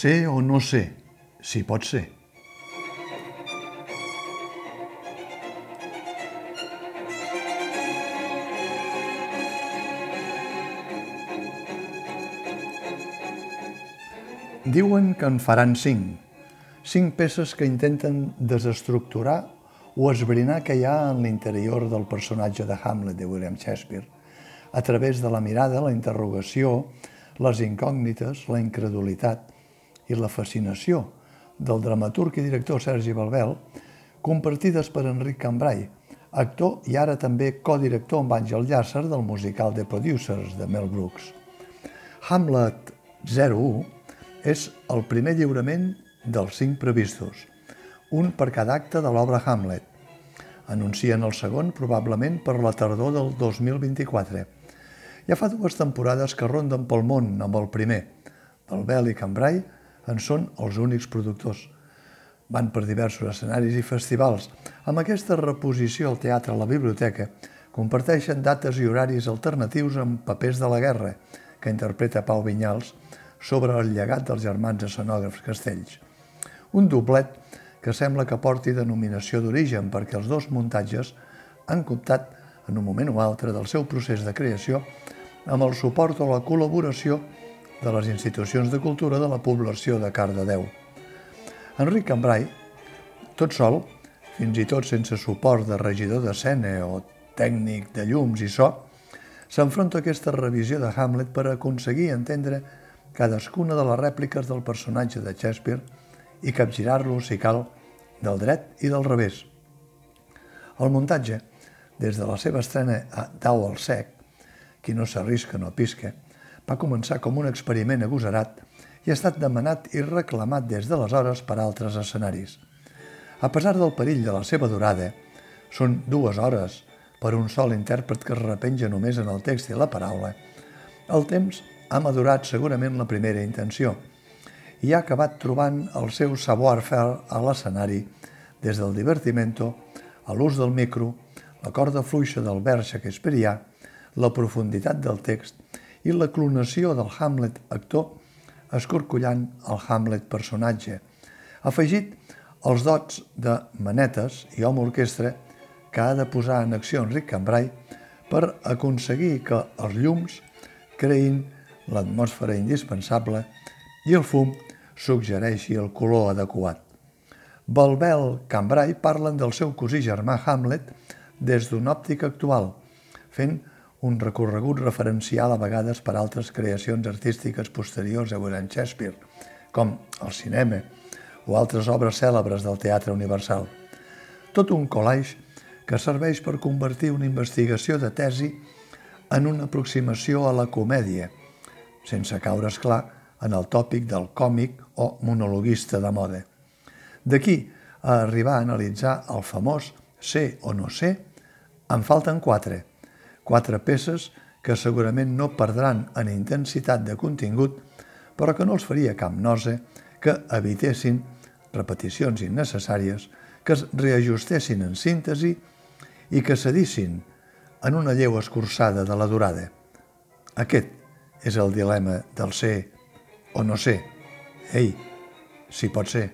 Sé o no sé, si pot ser. Diuen que en faran cinc. Cinc peces que intenten desestructurar o esbrinar què hi ha en l'interior del personatge de Hamlet de William Shakespeare a través de la mirada, la interrogació, les incògnites, la incredulitat i la fascinació del dramaturg i director Sergi Balbel, compartides per Enric Cambrai, actor i ara també codirector amb Àngel Llàcer del musical The Producers de Mel Brooks. Hamlet 01 és el primer lliurament dels cinc previstos, un per cada acte de l'obra Hamlet. Anuncien el segon probablement per la tardor del 2024. Ja fa dues temporades que ronden pel món amb el primer. Balbel i Cambrai en són els únics productors. Van per diversos escenaris i festivals. Amb aquesta reposició al teatre a la biblioteca, comparteixen dates i horaris alternatius amb papers de la guerra, que interpreta Pau Vinyals, sobre el llegat dels germans escenògrafs Castells. Un doblet que sembla que porti denominació d'origen perquè els dos muntatges han comptat en un moment o altre del seu procés de creació amb el suport o la col·laboració de les institucions de cultura de la població de Cardedeu. Enric Cambrai, tot sol, fins i tot sense suport de regidor d'escena o tècnic de llums i so, s'enfronta a aquesta revisió de Hamlet per aconseguir entendre cadascuna de les rèpliques del personatge de Shakespeare i capgirar-lo, si cal, del dret i del revés. El muntatge, des de la seva estrena a Dau al sec, qui no s'arrisca no pisca, va començar com un experiment agosarat i ha estat demanat i reclamat des d'aleshores per altres escenaris. A pesar del perill de la seva durada, són dues hores per un sol intèrpret que es repenja només en el text i la paraula, el temps ha madurat segurament la primera intenció i ha acabat trobant el seu savoir-faire a l'escenari des del divertimento, a l'ús del micro, la corda fluixa del vers shakespearià, la profunditat del text i la clonació del Hamlet actor escorcollant el Hamlet personatge, afegit els dots de manetes i home orquestra que ha de posar en acció Enric Cambrai per aconseguir que els llums creïn l'atmosfera indispensable i el fum suggereixi el color adequat. Balbel Cambrai parlen del seu cosí germà Hamlet des d'una òptica actual, fent un recorregut referencial a vegades per altres creacions artístiques posteriors a William Shakespeare, com el cinema o altres obres cèlebres del teatre universal. Tot un collage que serveix per convertir una investigació de tesi en una aproximació a la comèdia, sense caure, esclar, en el tòpic del còmic o monologuista de moda. D'aquí a arribar a analitzar el famós ser o no ser, en falten quatre. Quatre peces que segurament no perdran en intensitat de contingut, però que no els faria cap nosa que evitessin repeticions innecessàries, que es reajustessin en síntesi i que cedissin en una lleu escurçada de la durada. Aquest és el dilema del ser o no ser. Ei, si pot ser.